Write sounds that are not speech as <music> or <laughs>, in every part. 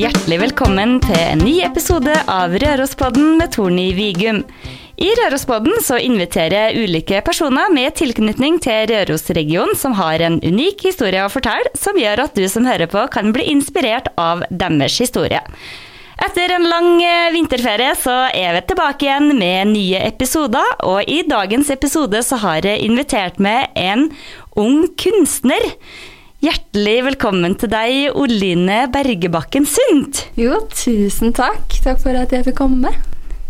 hjertelig velkommen til en ny episode av Rørospodden med Torny Vigum. I Rørospodden så inviterer jeg ulike personer med tilknytning til Rørosregionen som har en unik historie å fortelle, som gjør at du som hører på kan bli inspirert av deres historie. Etter en lang eh, vinterferie så er vi tilbake igjen med nye episoder, og i dagens episode så har jeg invitert med en ung kunstner. Hjertelig velkommen til deg, Oline Bergebakken Sundt. Jo, tusen takk. Takk for at jeg fikk komme.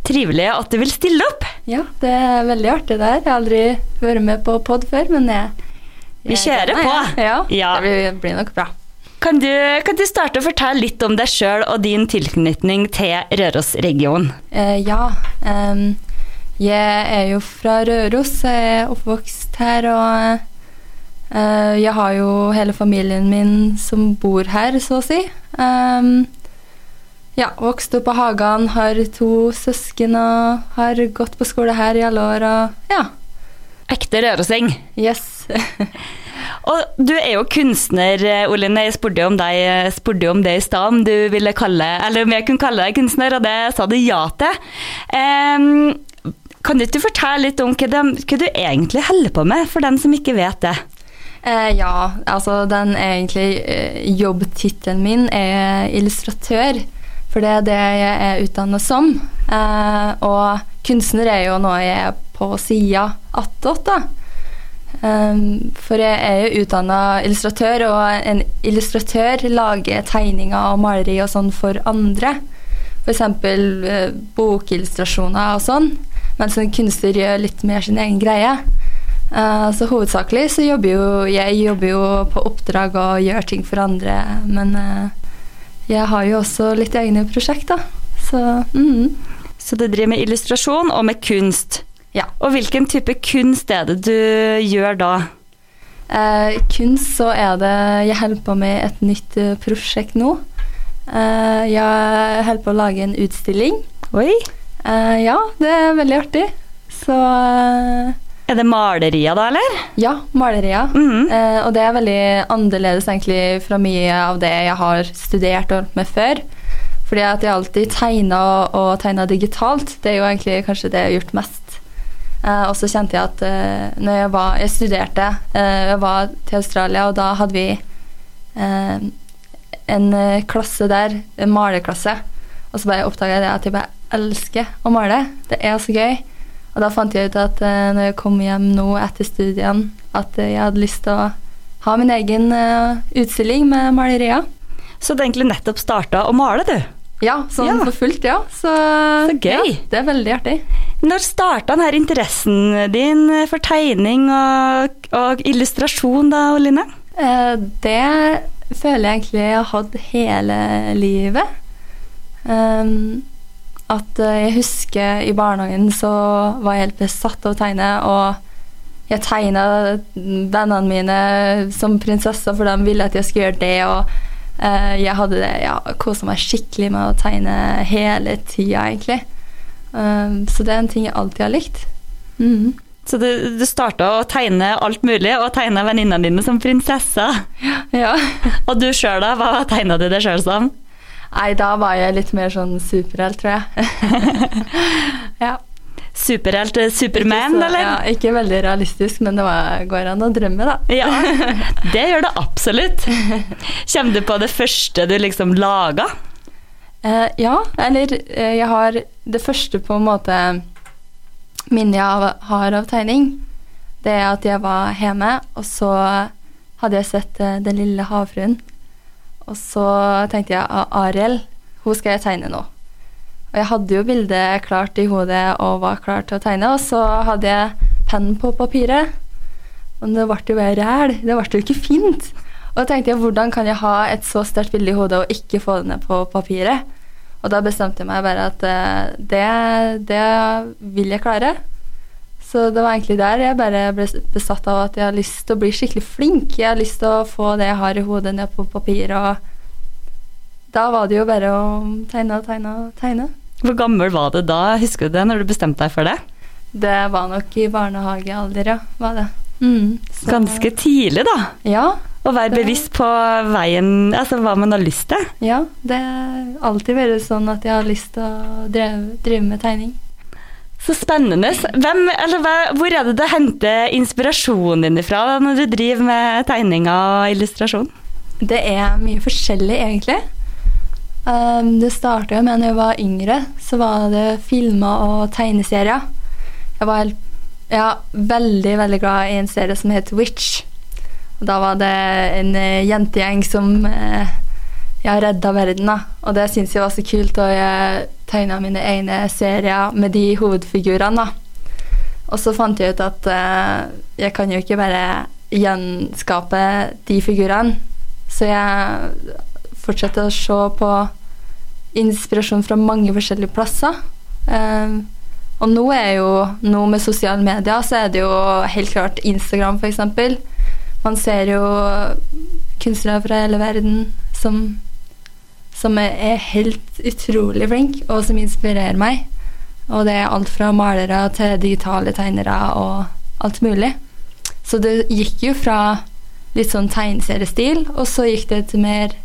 Trivelig at du vil stille opp. Ja, det er veldig artig det her. Jeg har aldri vært med på pod før, men jeg, Vi kjører på. Ja, Ja. det blir, blir nok bra. Kan du, kan du starte å fortelle litt om deg sjøl og din tilknytning til Rørosregionen? Eh, ja, Um, jeg er jo fra Røros. Jeg er oppvokst her, og jeg har jo hele familien min som bor her, så å si. Em, ja, vokste opp på Hagan, har to søsken og har gått på skole her i alle år, og ja. Ekte rørosing. Yes. <laughs> <laughs> Og du er jo kunstner, Olin. Jeg spurte om deg spurte om det i stad, om du ville kalle Eller om jeg kunne kalle deg kunstner, og det sa du ja til. Um, kan du ikke fortelle litt om hva, de, hva du egentlig holder på med, for den som ikke vet det? Eh, ja, altså den egentlig eh, jobbtittelen min er illustratør. For det er det jeg er utdannet som. Eh, og kunstner er jo noe jeg er på sida attåt, da. Eh, for jeg er jo utdanna illustratør, og en illustratør lager tegninger og maleri og sånn for andre. F.eks. Eh, bokillustrasjoner og sånn. Mens en kunstner gjør litt mer sin egen greie. Eh, så hovedsakelig så jobber jo jeg jobber jo på oppdrag og gjør ting for andre, men eh, jeg har jo også litt egne prosjekter, så mm. Så du driver med illustrasjon og med kunst. Ja. Og hvilken type kunst er det du gjør da? Eh, kunst så er det Jeg holder på med et nytt eh, prosjekt nå. Eh, jeg holder på å lage en utstilling. Oi! Eh, ja, det er veldig artig. Så Er det malerier da, eller? ja, malerier. Mhm. Eh, og det er veldig annerledes egentlig fra mye av det jeg har studert og holdt med før. Fordi at jeg alltid tegna og, og tegna digitalt. Det er jo egentlig kanskje det jeg har gjort mest. Eh, og så kjente jeg at eh, når jeg var Jeg studerte, eh, jeg var til Australia, og da hadde vi eh, en eh, klasse der, en malerklasse. Og så bare oppdaga jeg det at jeg bare elsker å male. Det er så gøy. Og da fant jeg ut at eh, når jeg kom hjem nå etter studiene, at eh, jeg hadde lyst til å ha min egen eh, utstilling med malerier. Så du egentlig nettopp starta å male, du? Ja, sånn Ja. for fullt, ja. Så, Så gøy. Ja, det er veldig artig. Når starta denne interessen din for tegning og, og illustrasjon da, Oline? Eh, det føler jeg egentlig jeg har hatt hele livet. Um, at eh, jeg husker i barnehagen så var jeg helt besatt av å tegne, og jeg tegna vennene mine som prinsesser, for de ville at jeg skulle gjøre det, og eh, jeg hadde det, ja, kosa meg skikkelig med å tegne hele tida, egentlig. Um, så det er en ting jeg alltid har likt. Mhm. Så du, du starta å tegne alt mulig, og tegna venninnene dine som prinsesser. Ja. <laughs> Og du sjøl, da? Hva tegna du deg sjøl som? Nei, da var jeg litt mer sånn superhelt, tror jeg. <laughs> ja. Superhelt eh, Superman, så, eller? Ja, ikke veldig realistisk, men det var, går an å drømme, da. Ja, <laughs> det gjør det absolutt. Kommer du på det første du liksom laga? Eh, ja, eller eh, jeg har det første på en måte minnet jeg har av tegning. Det er at jeg var hjemme, og så hadde jeg sett eh, Den lille havfruen. Og så tenkte jeg "Ah, Ariel, hun skal jeg tegne nå. Og jeg hadde jo bildet klart i hodet og var klar til å tegne, og så hadde jeg pennen på papiret. Men det ble jo bare ræl. Det ble jo ikke fint. Og da tenkte jeg, hvordan kan jeg ha et så sterkt bilde i hodet og ikke få det ned på papiret? Og da bestemte jeg meg bare at eh, det, det vil jeg klare. Så det var egentlig der jeg bare ble besatt av at jeg har lyst til å bli skikkelig flink. Jeg har lyst til å få det jeg har i hodet, ned på papir. Og da var det jo bare å tegne og tegne og tegne. Hvor gammel var det da, husker du det, når du bestemte deg for det? Det var nok i barnehagealder, ja. Var det. Mm, Ganske tidlig, da. Ja, Å være Det- bevisst på veien, altså hva man har lyst til. Ja, det har alltid vært sånn at jeg har lyst til å drive, drive med tegning. Så spennende. Hvem, hva, hvor er det du henter inspirasjonen din fra når du driver med tegninger og illustrasjon? Det er mye forskjellig, egentlig. Um, det starta jo med da jeg var yngre, så var det filmer og tegneserier. Jeg var helt, ja, veldig, veldig glad i en serie som het Witch. Da var det en eh, jentegjeng som eh, ja, redda verden, da. Og det syns jeg var så kult, og jeg tegna mine egne serier med de hovedfigurene, da. Og så fant jeg ut at uh, jeg kan jo ikke bare gjenskape de figurene. Så jeg fortsetter å se på inspirasjon fra mange forskjellige plasser. Eh, og nå er jo nå med sosiale medier, så er det jo helt klart Instagram, f.eks. Man ser jo kunstnere fra hele verden som, som er, helt utrolig flink, og som inspirerer meg. Og det er alt fra malere til digitale tegnere og alt mulig. Så det gikk jo fra litt sånn tegneseriestil, og så gikk det til mer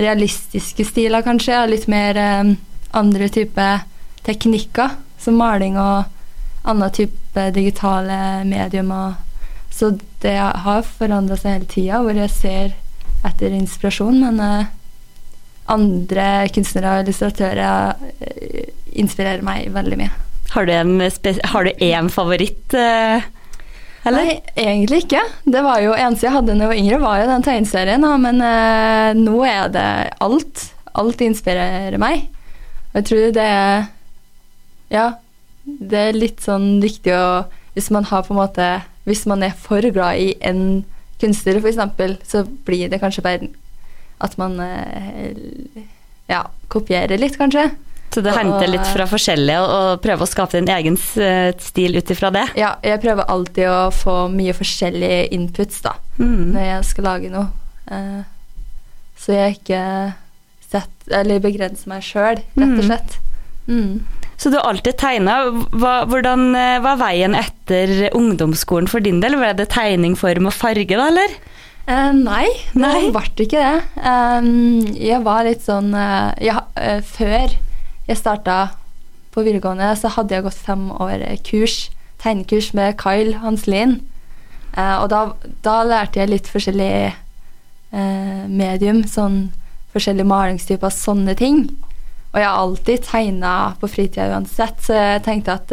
realistiske stiler, kanskje. Litt mer um, andre type teknikker, som maling og annen type digitale mediumer. Så det har forandra seg hele tida, hvor jeg ser etter inspirasjon. Men eh, andre kunstnere og illustratører eh, inspirerer meg veldig mye. Har du en, har du en favoritt? eh, Eller? Nei, egentlig ikke. Det var jo eneste jeg hadde da jeg var yngre, var jo den tegneserien. Men eh, nå er det alt. Alt inspirerer meg. Og jeg tror det er Ja, det er litt sånn viktig å Hvis man har på en måte Hvis man er for glad i en kunstner, f.eks., så blir det kanskje bare at man eh, ja, kopierer litt, kanskje. Så du henter litt fra forskjellige og, og prøver å skape din egen eh, stil ut ifra det? Ja, jeg prøver alltid å få mye forskjellige inputs, da. Mm. når jeg skal lage noe. Eh, så jeg ikke sett, eller begrenser meg sjøl, rett og Mm. slett. Mm. Så du har alltid tegna. Hva, hvordan var veien etter ungdomsskolen for din del? Ble det tegning, form og farge, da, eller? Eh, nei, det Nei? ble ikke det. Um, jeg var litt sånn uh, jeg, uh, Før jeg starta på videregående, så hadde jeg gått fem år kurs, tegnekurs med Kyle Hanslin. Og da, da lærte jeg litt forskjellig medium, sånn forskjellige malingstyper, sånne ting. Og jeg har alltid tegna på fritida uansett, så jeg tenkte at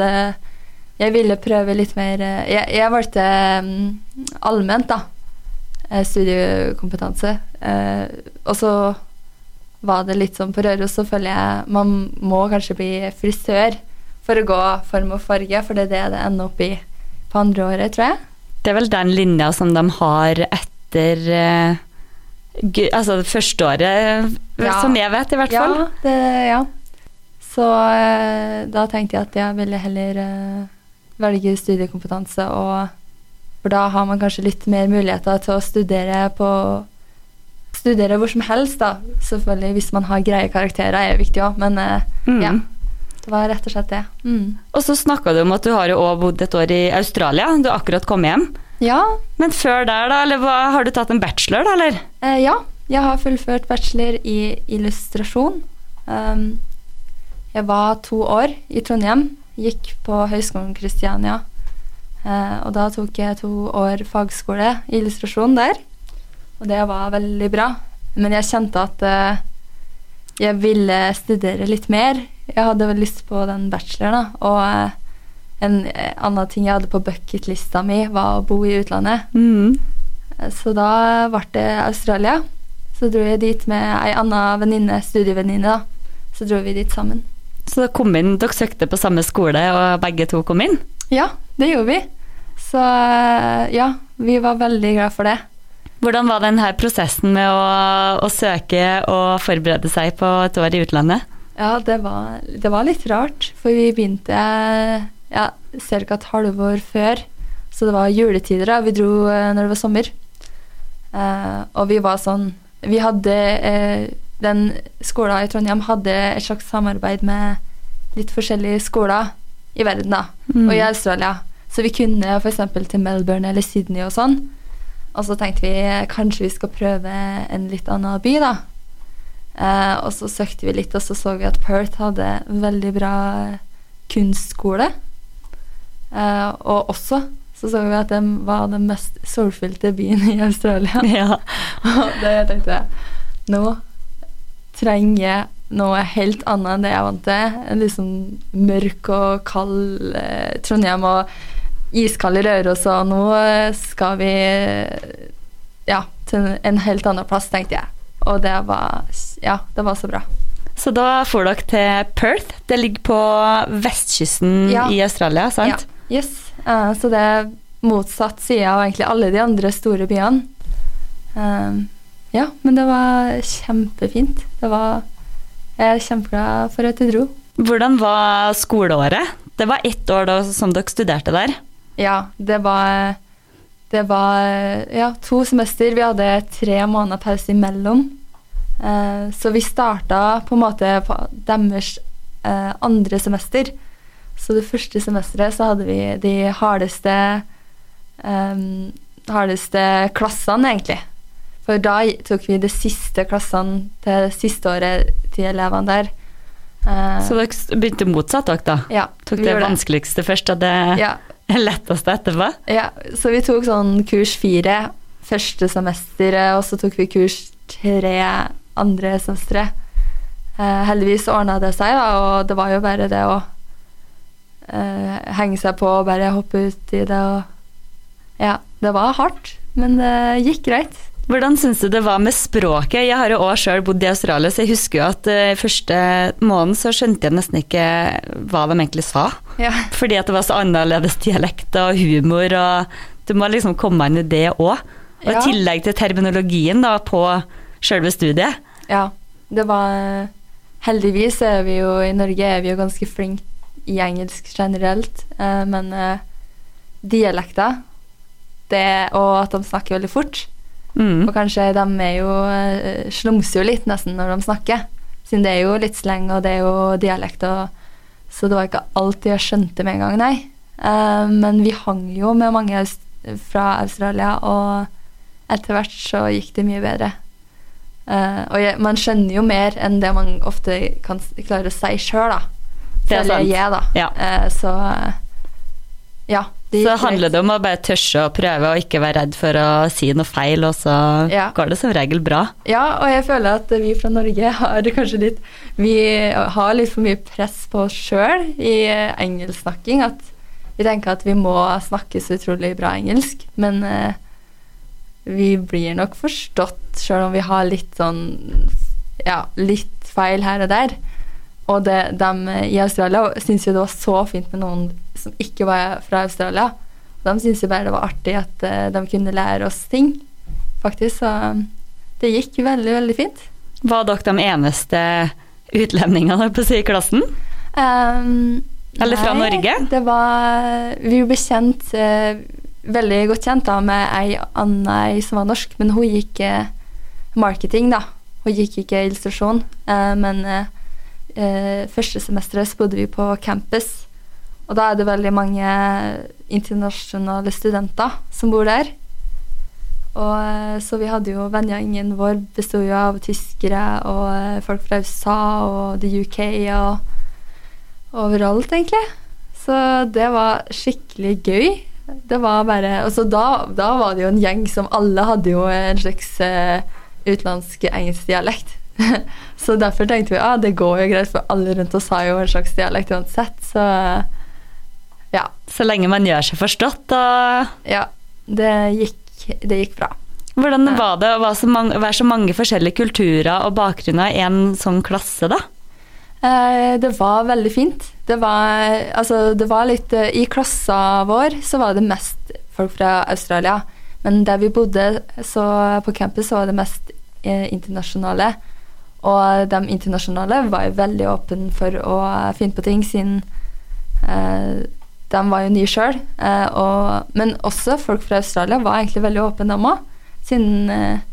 jeg ville prøve litt mer Jeg, jeg valgte um, allment, da. Eh, Studiekompetanse. Eh, og så var det litt sånn på Røros, så føler jeg man må kanskje bli frisør for å gå form og farge, for det er det det ender opp i på andre året, tror jeg. Det er vel den linja som de har etter eh, Altså det første året, Ja. som jeg vet, i hvert fall. Ja, det, ja. Så da tenkte jeg at jeg ville heller velge studiekompetanse, og for da har man kanskje litt mer muligheter til å studere på Studere hvor som helst, da. Selvfølgelig hvis man har greie karakterer, er viktig òg, men eh, Mm. ja. Det var rett og slett det. Mm. Og så snakka du om at du har jo også bodd et år i Australia. Du har akkurat kommet hjem. Ja, Men før der, da? Eller hva, har du tatt en bachelor, da, eller? Eh, ja, jeg har fullført bachelor i illustrasjon. Um, jeg var to år i Trondheim, gikk på Høgskolen Kristiania. Eh, og da tok jeg to år fagskole i illustrasjon der, og det var veldig bra. Men jeg kjente at eh, jeg ville studere litt mer. Jeg hadde vel lyst på den bacheloren, da. Og eh, en annen ting jeg hadde på bucketlista mi, var å bo i utlandet. Mm. Så da ble det Australia. Så dro jeg dit med ei anna venninne, studievenninne. da. Så dro vi dit sammen. Så kom inn, dere søkte på samme skole, og begge to kom inn? Ja, det gjorde vi. Så eh, ja, vi var veldig glad for det. Hvordan var denne prosessen med å, å søke og forberede seg på et år i utlandet? Ja, det var, det var litt rart, for vi begynte ja, ca. et halvår før. Så det var juletider da, vi dro eh, når det var sommer. Eh, og vi var sånn Vi hadde eh, Den skolen i Trondheim hadde et slags samarbeid med litt forskjellige skoler i verden, da. Mm. Og i Australia. Så vi kunne f.eks. til Melbourne eller Sydney og sånn. Og så tenkte vi kanskje vi skal prøve en litt annen by, da. Eh, og så søkte vi litt, og så så vi at Perth hadde veldig bra kunstskole. Eh, og også så så vi at de var den mest solfylte byen i Australia. Ja. <laughs> Og det tenkte jeg Nå trenger jeg noe helt annet enn det jeg er vant til. En liksom mørk og kald eh, Trondheim og iskald Røros, og nå skal vi ja, til en helt annen plass, tenkte jeg. Og det var Ja, det var så bra. Så da får dere til Perth. Det ligger på vestkysten Ja. i Australia, sant? Ja, yes. Uh, så det er motsatt side av egentlig alle de andre store byene. Uh, ja, men det var kjempefint. Det var Jeg er kjempeglad for at jeg dro. Hvordan var skoleåret? Det var ett år da som dere studerte der. Ja, det var Det var ja, to semester. Vi hadde tre måneder pause imellom. Eh, så vi starta på en måte på deres eh, andre semester. Så det første semesteret så hadde vi de hardeste um, hardeste klassene, egentlig. For da tok vi de siste klassene til siste året til elevene der. Uh, Så dere begynte motsatt, dere da? ja, Tok det vanskeligste først, og det Ja, <laughs> letteste etterpå? Ja, så vi tok sånn kurs fire første semesteret, og så tok vi kurs tre andre semesteret. Uh, heldigvis ordna det seg, da, og det var jo bare det å uh, henge seg på og bare hoppe ut i det og Ja, det var hardt, men det gikk greit. Hvordan syns du det var med språket? Jeg har jo òg sjøl bodd i Australia, så jeg husker jo at uh, første måneden så skjønte jeg nesten ikke hva de egentlig sa. Ja. Fordi at det var så annerledes dialekt og humor, og du må liksom komme inn i det òg. Og i tillegg til terminologien da på sjølve studiet. Ja, det var Heldigvis er vi jo i Norge er vi jo ganske flinke i engelsk generelt, eh, men eh, dialekter det, og at de snakker veldig fort Mm. Og kanskje de er jo eh, slumser jo litt nesten når de snakker, siden det er jo litt sleng og det er jo dialekt, og, så det var ikke alltid jeg skjønte med en gang, nei. Uh, men vi hang jo med mange fra Australia, og etter hvert så gikk det mye bedre. Uh, og jeg, man skjønner jo mer enn det man ofte kan klare å si sjøl, da. Det er sant. jeg, da. Ja. Uh, så ja. Det Så handler det om å bare tørre å prøve og ikke være redd for å si noe feil, og så Ja. går det som regel bra. Ja, og jeg føler at vi fra Norge har kanskje litt Vi har litt for mye press på oss sjøl i engelsksnakking. At vi tenker at vi må snakke så utrolig bra engelsk. Men eh, vi blir nok forstått sjøl om vi har litt sånn Ja, litt feil her og der. Og det, de i Australia syntes jo det var så fint med noen som ikke var fra Australia. De syntes jo bare det var artig at eh, de kunne lære oss ting, faktisk. Så det gikk veldig, veldig fint. Var dere de eneste utlendingene på si, i klassen? Um, Eller fra nei, Norge? Det var Vi ble kjent uh, Veldig godt kjent da med ei anna ei som var norsk, men hun gikk uh, marketing, da. Hun gikk ikke illustrasjon. uh, men eh, første semesteret så bodde vi på campus, og da er det veldig mange internasjonale studenter som bor der. Og eh, Så vi hadde jo vennegjengen vår bestod jo av tyskere og eh, folk fra USA og the UK og overalt, egentlig. Så det var skikkelig gøy. Det var bare Og så da, da var det jo en gjeng som alle hadde jo en slags eh, utenlandsk engelsk dialekt. <laughs> så derfor tenkte vi ja, det går jo greit, for alle rundt oss har jo en slags dialekt uansett. Så ja. Så lenge man gjør seg forstått, da. Ja. Det gikk, det gikk bra. Hvordan var det å være så, mange, forskjellige kulturer og bakgrunner i en sånn klasse, da? Eh, det var veldig fint. Det var, altså, det var litt eh, I klassa vår så var det mest folk fra Australia. Men der vi bodde så på campus, så var det mest eh, internasjonale. Og de internasjonale var jo veldig åpne for å finne på ting, siden eh, de var jo nye sjøl. Eh, men også folk fra Australia var egentlig veldig åpne, de òg. Siden eh,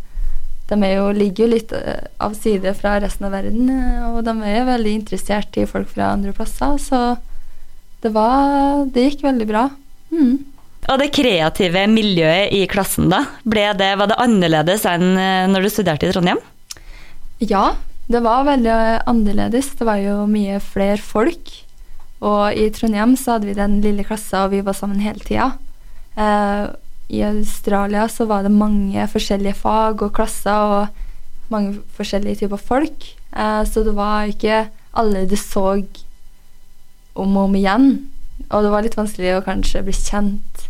de jo, ligger jo litt eh, av side fra resten av verden, eh, og de er jo veldig interessert i folk fra andre plasser, så det var Det gikk veldig bra. Mm. Og det kreative miljøet i klassen, da? Det, var det annerledes enn eh, når du studerte i Trondheim? Ja, det var veldig annerledes. Det var jo mye flere folk. Og i Trondheim så hadde vi den lille klassa, og vi var sammen hele tida. Eh, I Australia så var det mange forskjellige fag og klasser og mange forskjellige typer folk. Eh, så det var ikke alle du så om og om igjen. Og det var litt vanskelig å kanskje bli kjent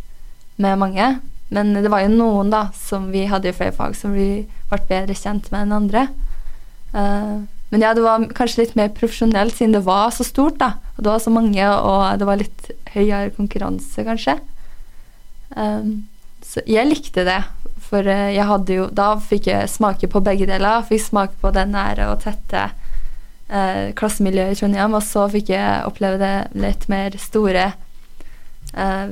med mange. Men det var jo noen da, som vi hadde i flere fag som vi ble bedre kjent med enn andre. Eh, men ja, det var kanskje litt mer profesjonelt siden det var så stort, da. Og det var så mange, og det var litt høyere konkurranse, kanskje. Um, så jeg likte det, for eh, jeg hadde jo Da fikk jeg smake på begge deler. Fikk smake på det nære og tette eh, klassemiljøet i Trondheim, og så fikk jeg oppleve det litt mer store eh,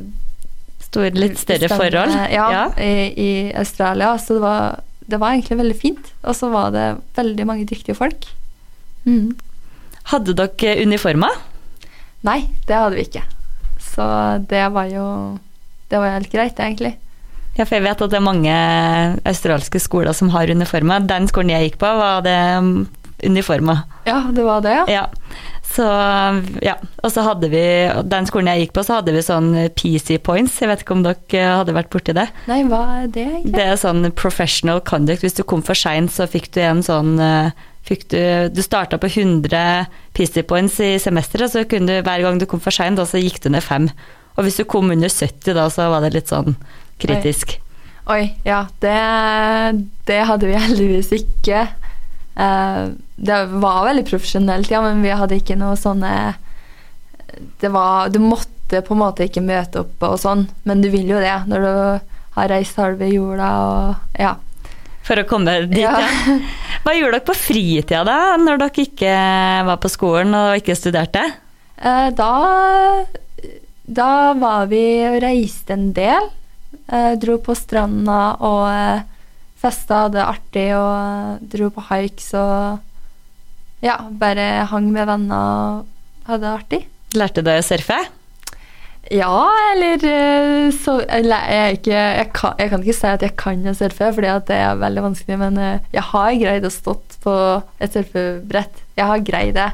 Store, litt større forhold? Ja, ja. I, I, Australia. Så det var, det var egentlig veldig fint. Og så var det veldig mange dyktige folk. Mm. Hadde dere uniformer? Nei, det hadde vi ikke. Så det var jo Det var helt greit, egentlig. Ja, for jeg vet at det er mange australske skoler som har uniformer. Den skolen jeg gikk på, var det um, uniformer. Ja, det var det, ja. Ja. Så, ja. Og så hadde vi Den skolen jeg gikk på, så hadde vi sånn PC points. Jeg vet ikke om dere hadde vært borti det? Nei, hva er det egentlig? Det er sånn professional conduct. Hvis du kom for seint, så fikk du en sånn eh, fikk du, du starta på 100 PC points i semesteret, så kunne du hver gang du kom for seint, så gikk du ned fem. Og hvis du kom under 70, da, så var det litt sånn kritisk. Oi, Oi ja. Det, det, hadde vi heldigvis ikke. Uh, det var veldig profesjonelt, ja, men vi hadde ikke noe sånne Det var Du måtte på en måte ikke møte opp og sånn, men du vil jo det når du har reist halve jorda og ja. For å komme dit, ja. ja. Hva gjorde dere på fritida da, når dere ikke var på skolen og ikke studerte? Uh, da da var vi og reiste en del. Eh, dro på stranda og eh, festa, hadde det artig og eh, dro på hikes og ja, bare hang med venner og hadde det artig. Lærte du å surfe? Ja, eller eh, så eller, jeg, ikke, jeg, kan, jeg, kan, ikke si at jeg kan å surfe, fordi det er veldig vanskelig, men eh, jeg har greid å stått på et surfebrett. Jeg har greid det.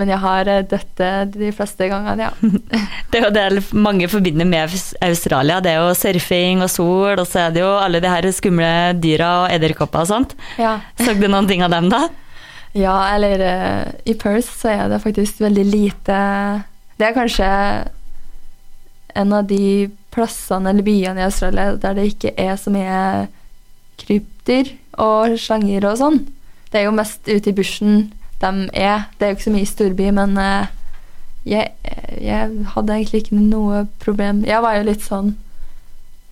Men jeg har eh, dødd de fleste gangene, ja. <laughs> det er jo det mange forbinder med Australia. Det er jo surfing og sol, og så er det jo alle de her skumle dyra og edderkopper og sånt. Ja. Såg du noen ting av dem, da? <laughs> Ja, eller uh, i Perth så er det faktisk veldig lite Det er kanskje en av de plassene eller byene i Australia der det ikke er så mye krypdyr og slanger og sånn. Det er jo mest ute i bushen de er. Det er jo ikke så mye i storby, men uh, jeg, jeg, hadde egentlig ikke noe problem. Jeg var jo litt sånn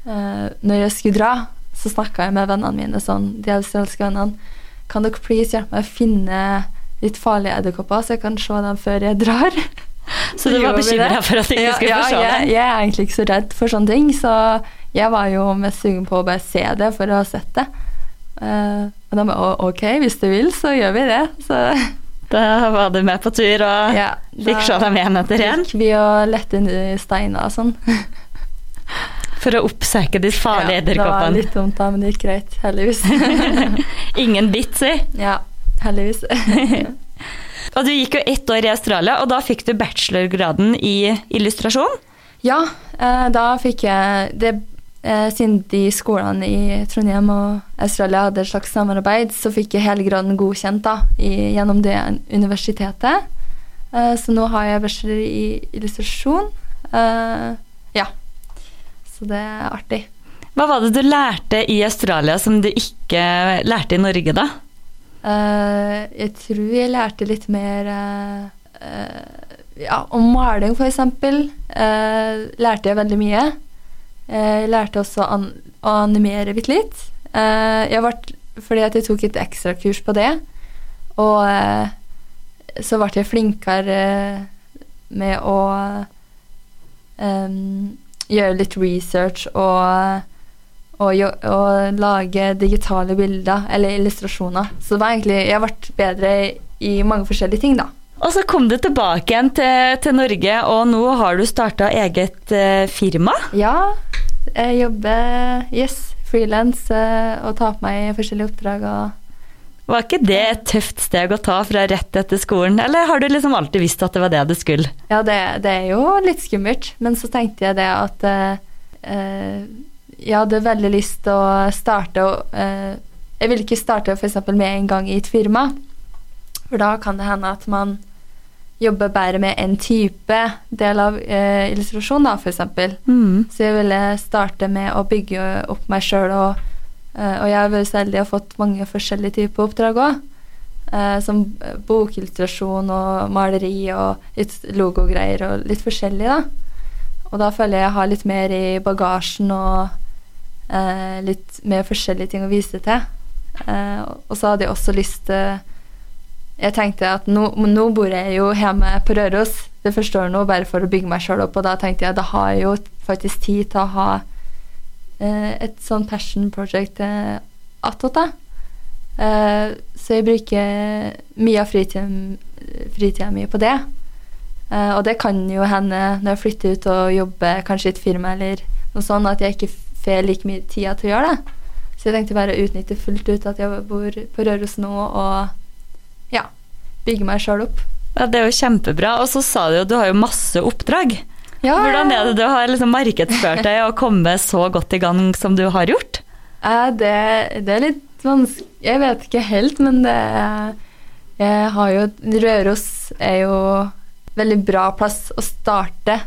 uh, Når jeg skulle dra, så snakka jeg med vennene mine, sånn, de australske vennene. Kan dere please hjelpe meg å finne litt farlige edderkopper, så jeg kan se dem før jeg drar? <laughs> Så, du var bekymra for at du ikke skulle ja, få se ja, jeg, jeg er egentlig ikke så redd for sånne ting, så jeg var jo mest sugen på å bare se det for å ha sett det. Uh, og de bare ok, hvis du vil, så gjør vi det. Så <laughs> da var du med på tur og <laughs> ja, fikk se dem igjen etter én? Gikk vi og lette i steiner og sånn. For å oppsøke de farlige ja, edderkoppene? Det var litt dumt, da, men det gikk greit. Heldigvis. <laughs> Ingen bitt, si? Ja, heldigvis. <laughs> og du gikk jo ett år i Australia, og da fikk du bachelorgraden i illustrasjon? Ja, eh, da fikk jeg det eh, siden de skolene i Trondheim og Australia hadde et slags samarbeid, så fikk jeg hele graden godkjent da, i, gjennom det universitetet. Eh, så nå har jeg bachelor i illustrasjon. Eh, ja. Så det er artig. Hva var det du lærte i Australia som du ikke lærte i Norge, da? Uh, jeg tror jeg lærte litt mer uh, uh, ja, om maling, f.eks. Uh, lærte jeg veldig mye. Jeg lærte også an å animere bitte litt. Jeg ble, fordi at jeg tok et ekstrakurs på det. Og så ble jeg flinkere med å um, gjøre litt research og, og, og, lage digitale bilder, eller illustrasjoner. Så det var egentlig Jeg ble bedre i mange forskjellige ting, da. Og så kom du tilbake igjen til, til Norge, og nå har du starta eget eh, firma? Ja, Jeg jobber yes, frilans eh, og tar på meg forskjellige oppdrag og Var ikke det et tøft steg å ta fra rett etter skolen, eller har du liksom alltid visst at det var det du skulle? Ja, det, det er jo litt skummelt, men så tenkte jeg det at eh, eh, jeg hadde veldig lyst til å starte og eh, Jeg ville ikke starte f.eks. med en gang i et firma, for da kan det hende at man jobber bare med en type del av eh, illustrasjon, da, f.eks. Mm. Så jeg ville starte med å bygge opp meg sjøl, og, og jeg har vært så heldig og fått mange forskjellige typer oppdrag òg. Eh, som bokillustrasjon og maleri og litt logogreier og litt forskjellig, da. Og da føler jeg jeg har litt mer i bagasjen og eh, litt mer forskjellige ting å vise til. Eh, og så hadde jeg også lyst til Jeg tenkte at nå, nå bor jeg jo hjemme på Røros det første året nå bare for å bygge meg sjøl opp, og da tenkte jeg da har jeg jo faktisk tid til å ha eh, et sånn passion project eh, attåt, da. Eh, så jeg bruker mye av fritida mi på det. Eh, og det kan jo hende når jeg flytter ut og jobber kanskje i et firma eller noe sånt, at jeg ikke får like mye tid til å gjøre det. Så jeg tenkte bare å utnytte fullt ut at jeg bor på Røros nå, og ja, bygge meg sjøl opp. Ja, det er jo kjempebra. Og så sa du jo du har jo masse oppdrag. Ja, Hvordan er det du har liksom markedsført deg og kommet så godt i gang som du har gjort? Eh, det, det er litt vanskelig Jeg vet ikke helt, men det Jeg har jo Røros er jo veldig bra plass å starte.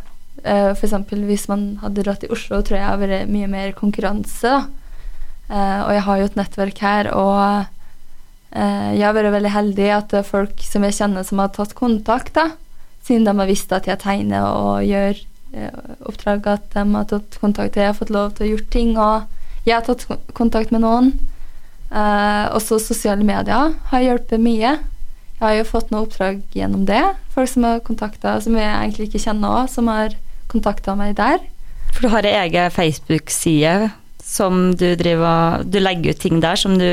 F.eks. for eksempel hvis man hadde dratt til Oslo, tror jeg hadde vært mye mer konkurranse. Eh, og jeg har jo et nettverk her, og eh, jeg har vært veldig heldig at det er folk som jeg kjenner som har tatt kontakt, da. Siden de har visst at jeg tegner og gjør eh, oppdrag, at de har tatt kontakt, og jeg har fått lov til å gjøre ting, og jeg har tatt kontakt med noen. Eh, også sosiale medier har hjulpet mye. Jeg har jo fått noen oppdrag gjennom det. Folk som har kontakta, som jeg egentlig ikke kjenner òg, som har kontakta meg der. For du har ei egen Facebook-side som du driver Du legger ut ting der som du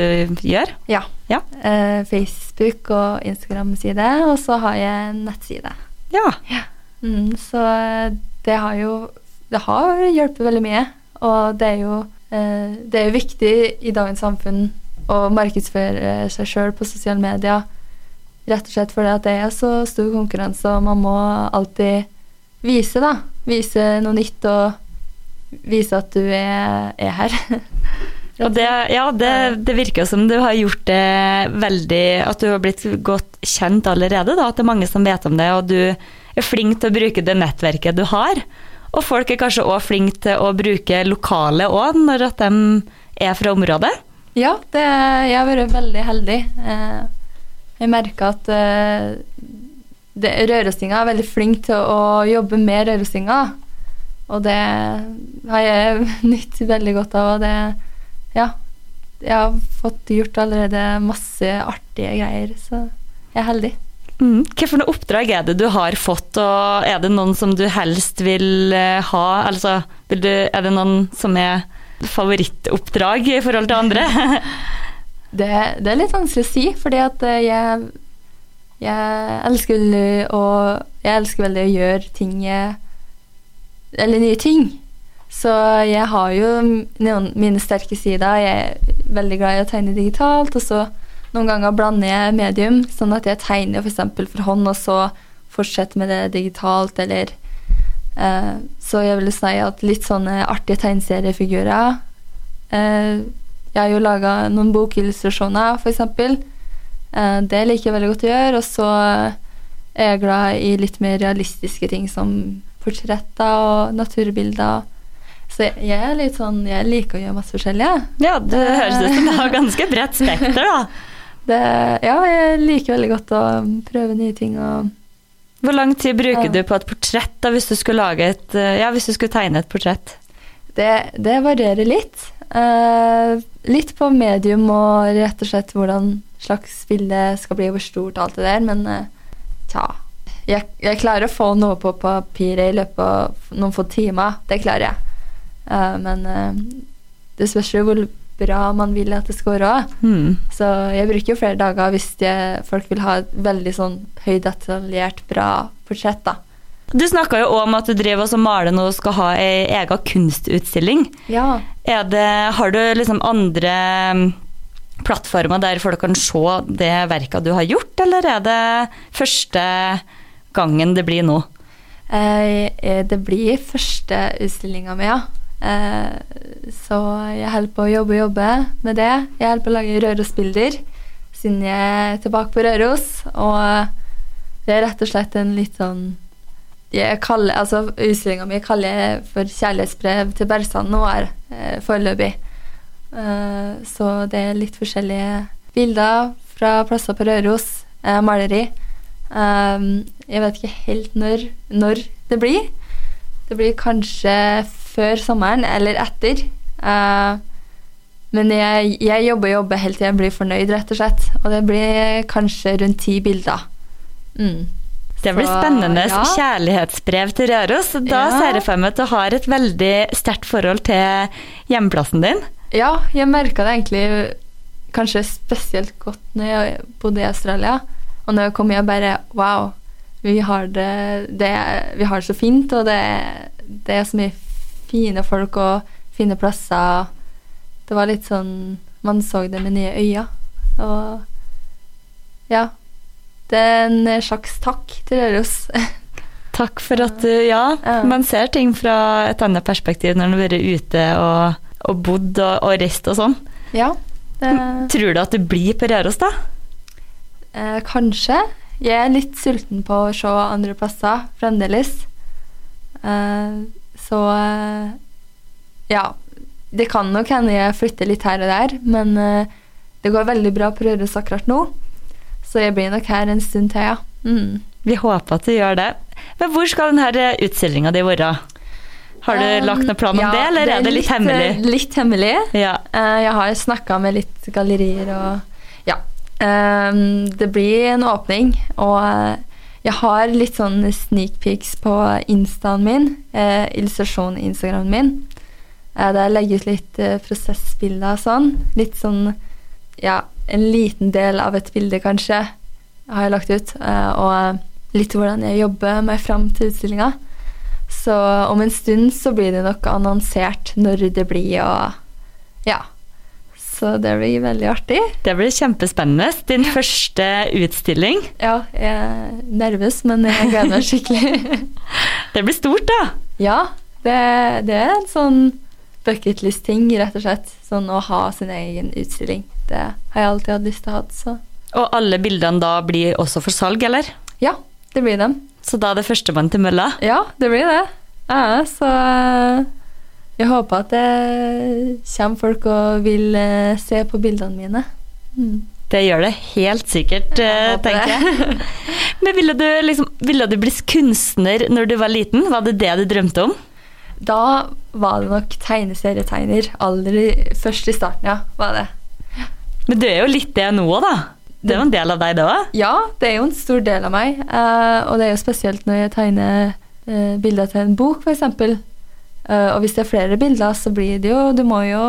gjør? Ja. Ja. Eh, Facebook og Instagram-side, og så har jeg en nettside. Ja. Mm, så det har jo Det har hjulpet veldig mye. Og det er jo eh, Det er viktig i dagens samfunn å markedsføre seg sjøl på sosiale medier. Rett og slett fordi det er så stor konkurranse, og man må alltid vise, da. Vise noe nytt og vise at du er, er her. <laughs> Og det, ja, det, det virker som du har gjort det veldig At du har blitt godt kjent allerede, da. At det er mange som vet om det, og du er flink til å bruke det nettverket du har. Og folk er kanskje òg flinke til å bruke lokale òg, når at de er fra området. Ja, det, jeg har vært veldig heldig. Eh, jeg merker at eh, det- er veldig flink til å jobbe med rørosinger. Og det har jeg nytt veldig godt av. Og det Ja. Jeg har fått gjort allerede masse artige greier, så jeg er heldig. Mm. Hvilke oppdrag er det du har fått, og er det noen som du helst vil eh, ha? Altså, vil du, er det noen som er favorittoppdrag i forhold til andre? <laughs> Det, det er litt vanskelig å si, fordi at eh, jeg, jeg elsker veldig å Jeg elsker veldig å gjøre ting eh, Eller nye ting. Så jeg har jo noen mine sterke sider. Jeg er veldig glad i å tegne digitalt, og så noen ganger blander jeg medium, sånn at jeg tegner f.eks. For, for hånd, og så fortsetter med det digitalt, eller eh, Så jeg vil si at litt sånne artige tegneseriefigurer eh, jeg har jo laga noen bokillustrasjoner, f.eks. Eh, det liker jeg veldig godt å gjøre. Og så er jeg glad i litt mer realistiske ting som portretter og naturbilder. Så jeg, jeg er litt sånn Jeg liker å gjøre masse forskjellig. jeg. Ja, det høres ut som du har ganske bredt spekter, da. <laughs> Det, ja, jeg liker veldig godt å prøve nye ting og Hvor lang tid bruker Ja. du på et portrett da, hvis du skulle lage et eh, Ja, hvis du skulle tegne et portrett? Det, det varierer litt. Uh, litt på medium og rett og slett hvordan slags bilde skal bli, hvor stort alt det der, men uh, tja jeg, jeg klarer å få noe på papiret i løpet av noen få timer. Det klarer jeg. Eh, men uh, det spørs jo hvor bra man vil at det skal være òg. Mm. Så jeg bruker jo flere dager hvis jeg, folk vil ha et veldig sånn høydetaljert, bra portrett, da. Du snakka jo om at du driver og maler nå og skal ha ei egen kunstutstilling. Ja. Det, har du liksom andre mm, plattformer der folk kan se det verket du har gjort, eller er det første gangen det blir nå? Eh, eh, det blir første utstillinga mi, ja. Eh, så jeg holder på å jobbe og jobbe med det. Jeg holder på å lage Rørosbilder siden jeg er tilbake på Røros. Og det er rett og slett en litt sånn jeg kaller, altså Utstillinga mi kaller jeg for 'Kjærlighetsbrev til Bersand Noir' eh, foreløpig. Uh, så det er litt forskjellige bilder fra plasser på Røros. Eh, maleri. Um, jeg vet ikke helt når, når, det blir. Det blir kanskje før sommeren eller etter. Uh, men jeg, jeg jobber jobber helt til jeg blir fornøyd, rett og slett. Og det blir kanskje rundt ti bilder. Mm. Det blir Så, spennende. ja. Kjærlighetsbrev til Røros. Da Ja. ser jeg for meg at du har et veldig sterkt forhold til hjemplassen din. Ja, jeg merka det egentlig kanskje spesielt godt når jeg bodde i Australia. Og når jeg kom hjem, bare Wow, vi har det, det, vi har det så fint, og det, det er så mye fine folk og fine plasser. Det var litt sånn Man så det med nye øyne. Og ja. Det er en slags takk til Røros. <laughs> Takk for at du Ja, man ser ting fra et annet perspektiv når man har vært ute og, og bodd og, og reist og sånn. ja. Det, Tror du at du blir på Røros, da? Eh, kanskje. Jeg er litt sulten på å se andre plasser fremdeles. Eh, så eh, ja. Det kan nok hende jeg flytter litt her og der, men eh, det går veldig bra på Røros akkurat nå. Så jeg blir nok her en stund til, ja. Mm. Vi håper at du gjør det. Men hvor skal denne utstillinga di være? Har du Um, lagt noen plan om ja, det, eller er det litt, eh, hemmelig? Litt hemmelig. Ja. Eh, jeg har snakka med litt gallerier og Ja. Det blir en åpning, og eh, jeg har litt sånn sneak peeks på instaen min, uh, illustrasjon-instagramen min. Eh, der jeg ut litt eh, prosessbilder og sånn. Litt sånn Ja, en liten del av et bilde, kanskje, har jeg lagt ut. eh, og litt hvordan jeg jobber meg fram til utstillinga. Så om en stund så blir det nok annonsert når det blir, og ja. Så det blir veldig artig. Det blir kjempespennende. Din første utstilling. Ja, jeg er nervøs, men jeg gleder meg skikkelig. <laughs> Det blir stort, da. ja, det, det er en sånn bucketlist-ting, rett og slett. Sånn å ha sin egen utstilling. Det har jeg alltid hatt lyst til å ha. Så Og alle bildene da blir også for salg, eller? ja, det blir dem. Så da er det førstemann til mølla? Ja, det blir det. Ja, så jeg håper at det kommer folk og vil eh, se på bildene mine. Mm. Det gjør det helt sikkert, Jeg eh, tenker jeg. <laughs> Men ville du, liksom, ville du bli kunstner når du var liten? Var det det du drømte om? Da var det nok tegneserietegner. Aller først i starten, ja. var det. Men du er jo litt det nå òg, da. Det er jo en del av deg, det òg. Ja, det er jo en stor del av meg. eh, og det er jo spesielt når jeg tegner bilder til en bok, f.eks. Uh, og hvis det er flere bilder, så blir det jo Du må jo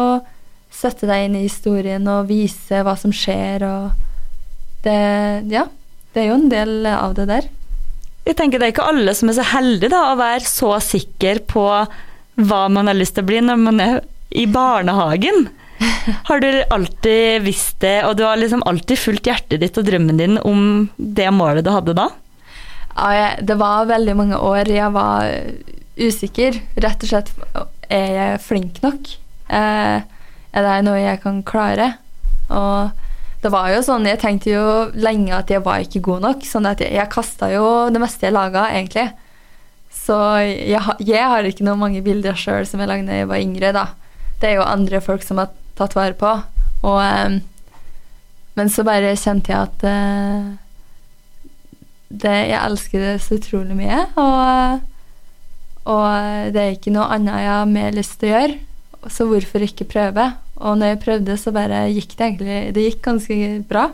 sette deg inn i historien og vise hva som skjer, og det Ja. Det er jo en del av det der. Jeg tenker Det er ikke alle som er så heldige da, å være så sikker på hva man har lyst til å bli når man er i barnehagen. <laughs> Har du alltid visst det, og du har liksom alltid fulgt hjertet ditt og drømmen din om det målet du hadde da? Ja, jeg, det var veldig mange år jeg var usikker. Rett og slett er jeg flink nok? Eh, er det noe jeg kan klare? Og det var jo sånn, jeg tenkte jo lenge at jeg var ikke god nok. Sånn at jeg, jeg kasta jo det meste jeg laga, egentlig. Så jeg, jeg har ikke noe mange bilder sjøl som jeg lagde da jeg var yngre, da. Det er jo andre folk som har tatt vare på. Og, eh, men så bare kjente jeg at eh, det, jeg elsker det så utrolig mye. Og, og det er ikke noe annet jeg har mer lyst til å gjøre. Så hvorfor ikke prøve? Og når jeg prøvde, så bare gikk det egentlig Det gikk ganske bra.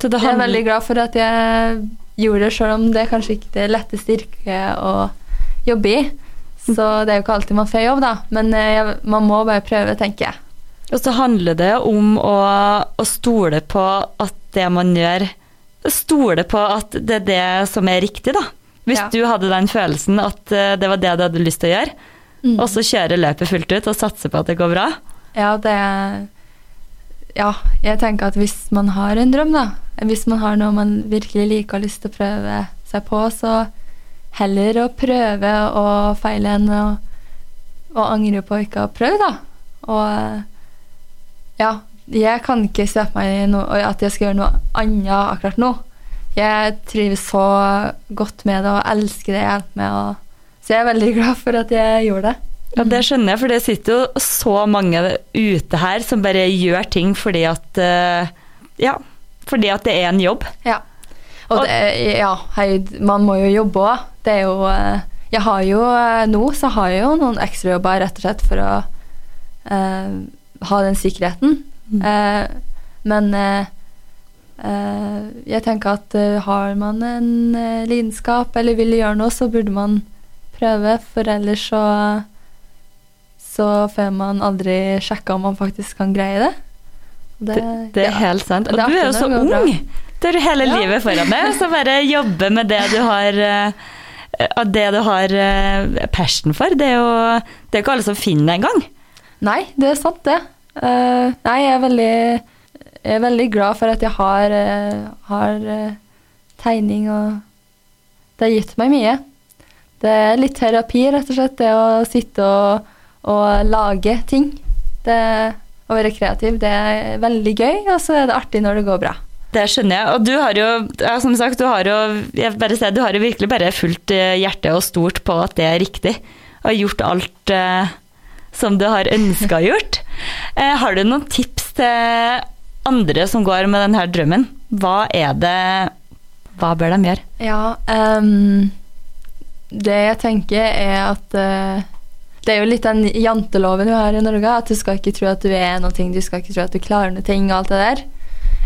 Så det Jeg er veldig glad for at jeg gjorde det, sjøl om det er kanskje ikke det letteste yrket å jobbe i. Så det er jo ikke alltid man får jobb, da. Men eh, jeg, man må bare prøve, tenker jeg. Og så handler det om å, å stole på at det man gjør Stole på at det er det som er riktig, da. Hvis Ja. du hadde den følelsen at eh, det var det du hadde lyst til å gjøre, Mm. og så kjøre løpet fullt ut og satse på at det går bra. Ja, det Ja, jeg tenker at hvis man har en drøm, da, hvis man har noe man virkelig liker og har lyst til å prøve seg på, så heller å prøve og feile enn å, å angre på ikke å ha prøvd, da. Og ja, jeg kan ikke se for meg at jeg skal gjøre noe annet akkurat nå. Jeg trives så godt med det og elsker det jeg hjelper med, og, så jeg er veldig glad for at jeg gjorde det. Ja, det skjønner jeg, for det sitter jo så mange ute her som bare gjør ting fordi at eh, Ja, fordi at det er en jobb. Ja. Og det, ja, hei, man må jo jobbe òg. Det er jo eh, Jeg har jo eh, nå så har jeg jo noen ekstrajobber rett og slett for å eh, ha den sikkerheten. Mm. Eh, men eh, jeg tenker at eh, har man en eh, lidenskap eller vil gjøre noe, så burde man prøve, for ellers så så får man aldri sjekka om man faktisk kan greie det. Det, det er ja. helt sant. Og Det du er jo så ung det har! Du hele Ja. livet foran deg, så bare jobbe med det du har eh, av det du har eh, passion for. Det er jo det er ikke alle som finner det engang. Nei, det er sant, det. Uh, nei, jeg er veldig, jeg er veldig glad for at jeg har, eh, har eh, tegning, og det har gitt meg mye. Det er litt terapi, rett og slett, det å sitte og, og lage ting. Det, å være kreativ, det er veldig gøy, og så er det artig når det går bra. Det skjønner jeg. Og du har jo, ja, som sagt, du har jo, jeg bare ser, du har jo virkelig bare fulgt eh, hjertet og stort på at det er riktig. Og gjort alt eh, som du har ønska gjort. Eh, har du noen tips til andre som går med denne drømmen? Hva er det Hva bør de gjøre? Ja, um, det jeg tenker er at uh, det er jo litt den janteloven vi har i Norge, at du skal ikke tro at du er noe, du skal ikke tro at du klarer noe ting og alt det der.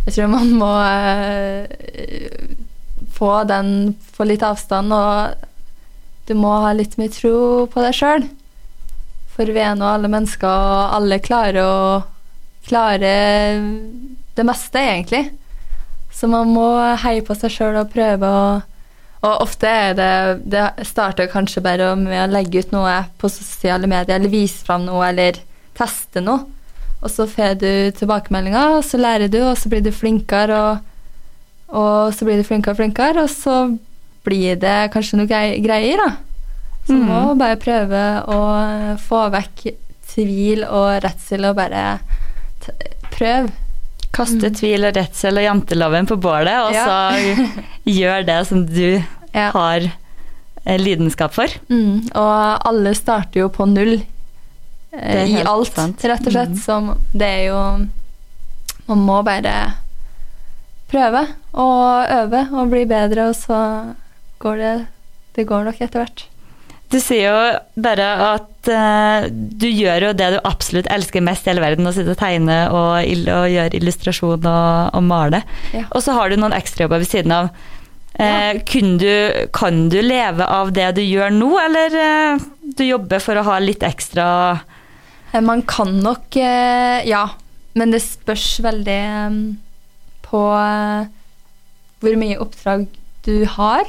Jeg tror man må uh, få den få litt avstand, og du må ha litt mer tro på deg sjøl. For vi er nå alle mennesker, og alle klarer å klare det meste, egentlig. Så man må heie på seg sjøl og prøve å Og ofte er det Det starter kanskje bare med å legge ut noe på sosiale medier, eller vise fram noe, eller teste noe. Og så får du tilbakemeldinger, og så lærer du, og så blir du flinkere, og, og så blir du flinkere og flinkere, og så blir det kanskje noe greier, da. Så Mm. må bare prøve å få vekk tvil og redsel, og bare t Kaste Kaste tvil og redsel og janteloven på bålet, og Mm. Ja. så <laughs> gjør det som du Ja. har eh, lidenskap for. Mm, og alle starter jo på null eh, i alt, sant. rett og slett. Mm. Så det er jo Man må bare prøve og øve og bli bedre, og så går det Det går nok etter hvert. Du sier jo bare at uh, du gjør jo det du absolutt elsker mest i hele verden, å sitte og tegne og, og gjøre illustrasjon og, og male. Ja. Og så har du noen ekstrajobber ved siden av. Kunne du, kan du leve av det du gjør nå, eller eh, du jobber for å ha litt ekstra Man kan nok Ja, men det spørs veldig på hvor mye oppdrag du har.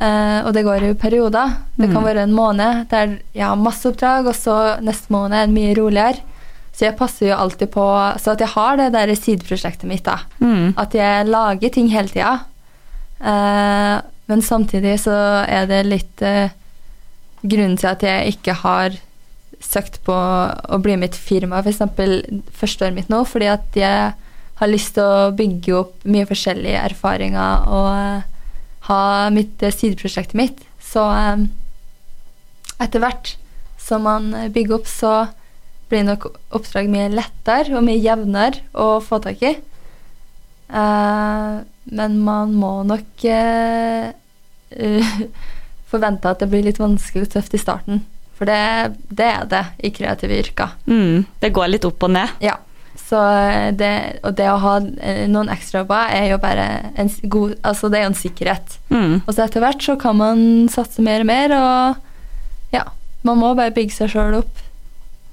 Eh, og det går i perioder. Det kan Mm. være en måned der jeg har masse oppdrag, og så neste måned er det mye roligere. Så jeg passer jo alltid på Så at jeg har det der sideprosjektet mitt, da. mm. At jeg lager ting hele tida. Uh, men samtidig så er det litt uh, Grunnen til at jeg ikke har søkt på å bli mitt firma, f.eks. første året mitt nå, fordi at jeg har lyst til å bygge opp mye forskjellige erfaringer og eh, ha mitt eh, sideprosjektet mitt. Så eh, etter hvert som man bygger opp, så blir nok oppdrag mye lettere og mye jevnere å få tak i. Eh, men man må nok eh, eh, <laughs> forvente at det blir litt vanskelig og tøft i starten. For det, det er det i kreative yrker. Mm. Det går litt opp og ned. Ja. Så eh, det, og det å ha eh, noen ekstrajobber er jo bare en god Altså, det er jo en sikkerhet. Mm. Og så etter hvert så kan man satse mer og mer, og ja. Man må bare bygge seg sjøl opp.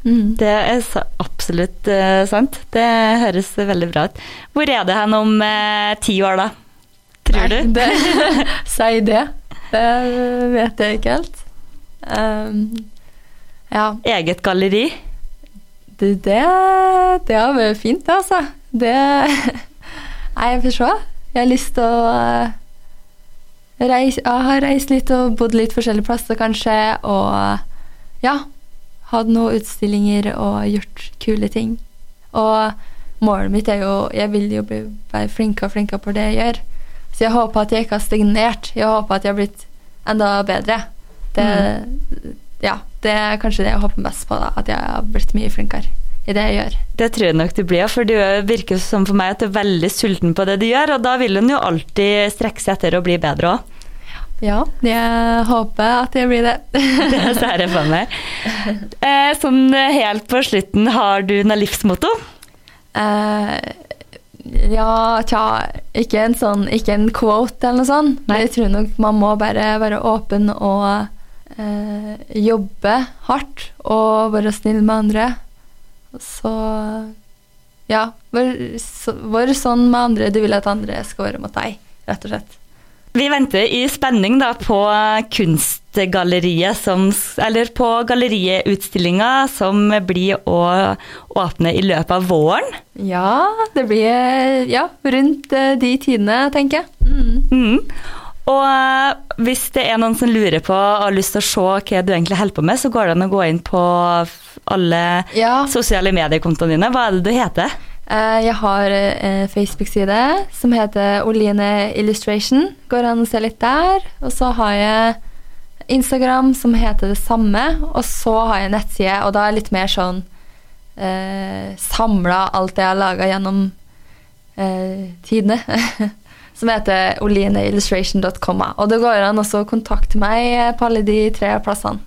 Mm. Det er absolutt uh, sant. Det høres veldig bra ut. Hvor er det hen om eh, ti år, da? Tror Nei, du? Det, <laughs> <laughs> si det. Det vet jeg ikke helt. Um, ja. Eget galleri? Det, det, det har vært fint, det, altså. Det <laughs> Nei, jeg får se. Jeg har lyst til å uh, reise Jeg har reist litt og bodd litt forskjellige plasser, kanskje, og ja. Hatt noen utstillinger og gjort kule ting. Og målet mitt er jo Jeg vil jo bli, være flinkere og flinkere på det jeg gjør. Så jeg håper at jeg ikke har stagnert. Jeg håper at jeg har blitt enda bedre. Det, mm. ja, det er kanskje det jeg håper mest på, da, at jeg har blitt mye flinkere i det jeg gjør. Det tror jeg nok du blir, for du virker som for meg at du er veldig sulten på det du gjør, og da vil hun jo alltid strekke seg etter å bli bedre òg. Ja, jeg håper at jeg blir det. <laughs> det ser jeg for meg. Eh, sånn helt på slutten, har du noe livsmotto? Eh, ja, tja Ikke en sånn Ikke en quote eller noe sånt. Nei. jeg tror nok man må bare være åpen og eh, jobbe hardt og være snill med andre. Så ja, vær, så, vær sånn med andre du vil at andre skal være mot deg, rett og slett. Vi venter i spenning da på kunstgalleriet som Eller på galeriutstillinga som blir å åpne i løpet av våren. Ja, det blir ja, rundt eh, de tidene, tenker jeg. Mm. Mm. Og eh, hvis det er noen som lurer på og har lyst til å se hva du egentlig holder på med, så går det an å gå inn på alle ja. sosiale mediekontoene dine. Hva er det du heter? Eh, jeg har en Facebook-side som heter Oline Illustration. Går an å se litt der. Og så har jeg Instagram som heter det samme. Og så har jeg nettside, og da er jeg litt mer sånn eh, Samla alt jeg har laga gjennom eh, tidene. <laughs> som heter olineillustration.com. Og det går an å kontakte meg på alle de tre plassene.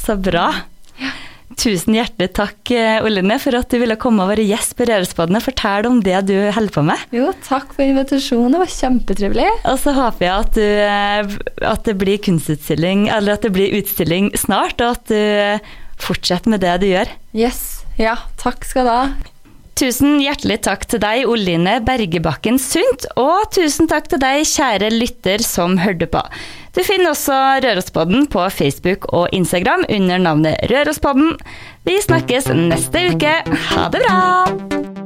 Så bra. Tusen hjertelig takk, eh, Oline, for at du ville komme og være gjest på Rørosbadene. Fortell om det du holder på med. Jo, takk for invitasjonen. Det var kjempetrivelig. Og så håper jeg at, du, eh, at det blir kunstutstilling, eller at det blir utstilling snart, og at du fortsetter med det du gjør. Yes. Ja, takk skal du ha. Tusen hjertelig takk til deg, Oline Bergebakken Sundt, og tusen takk til deg, kjære lytter som hørte på. Du finner også Rørospodden på Facebook og Instagram under navnet Rørospodden. Vi snakkes neste uke. Ha det bra!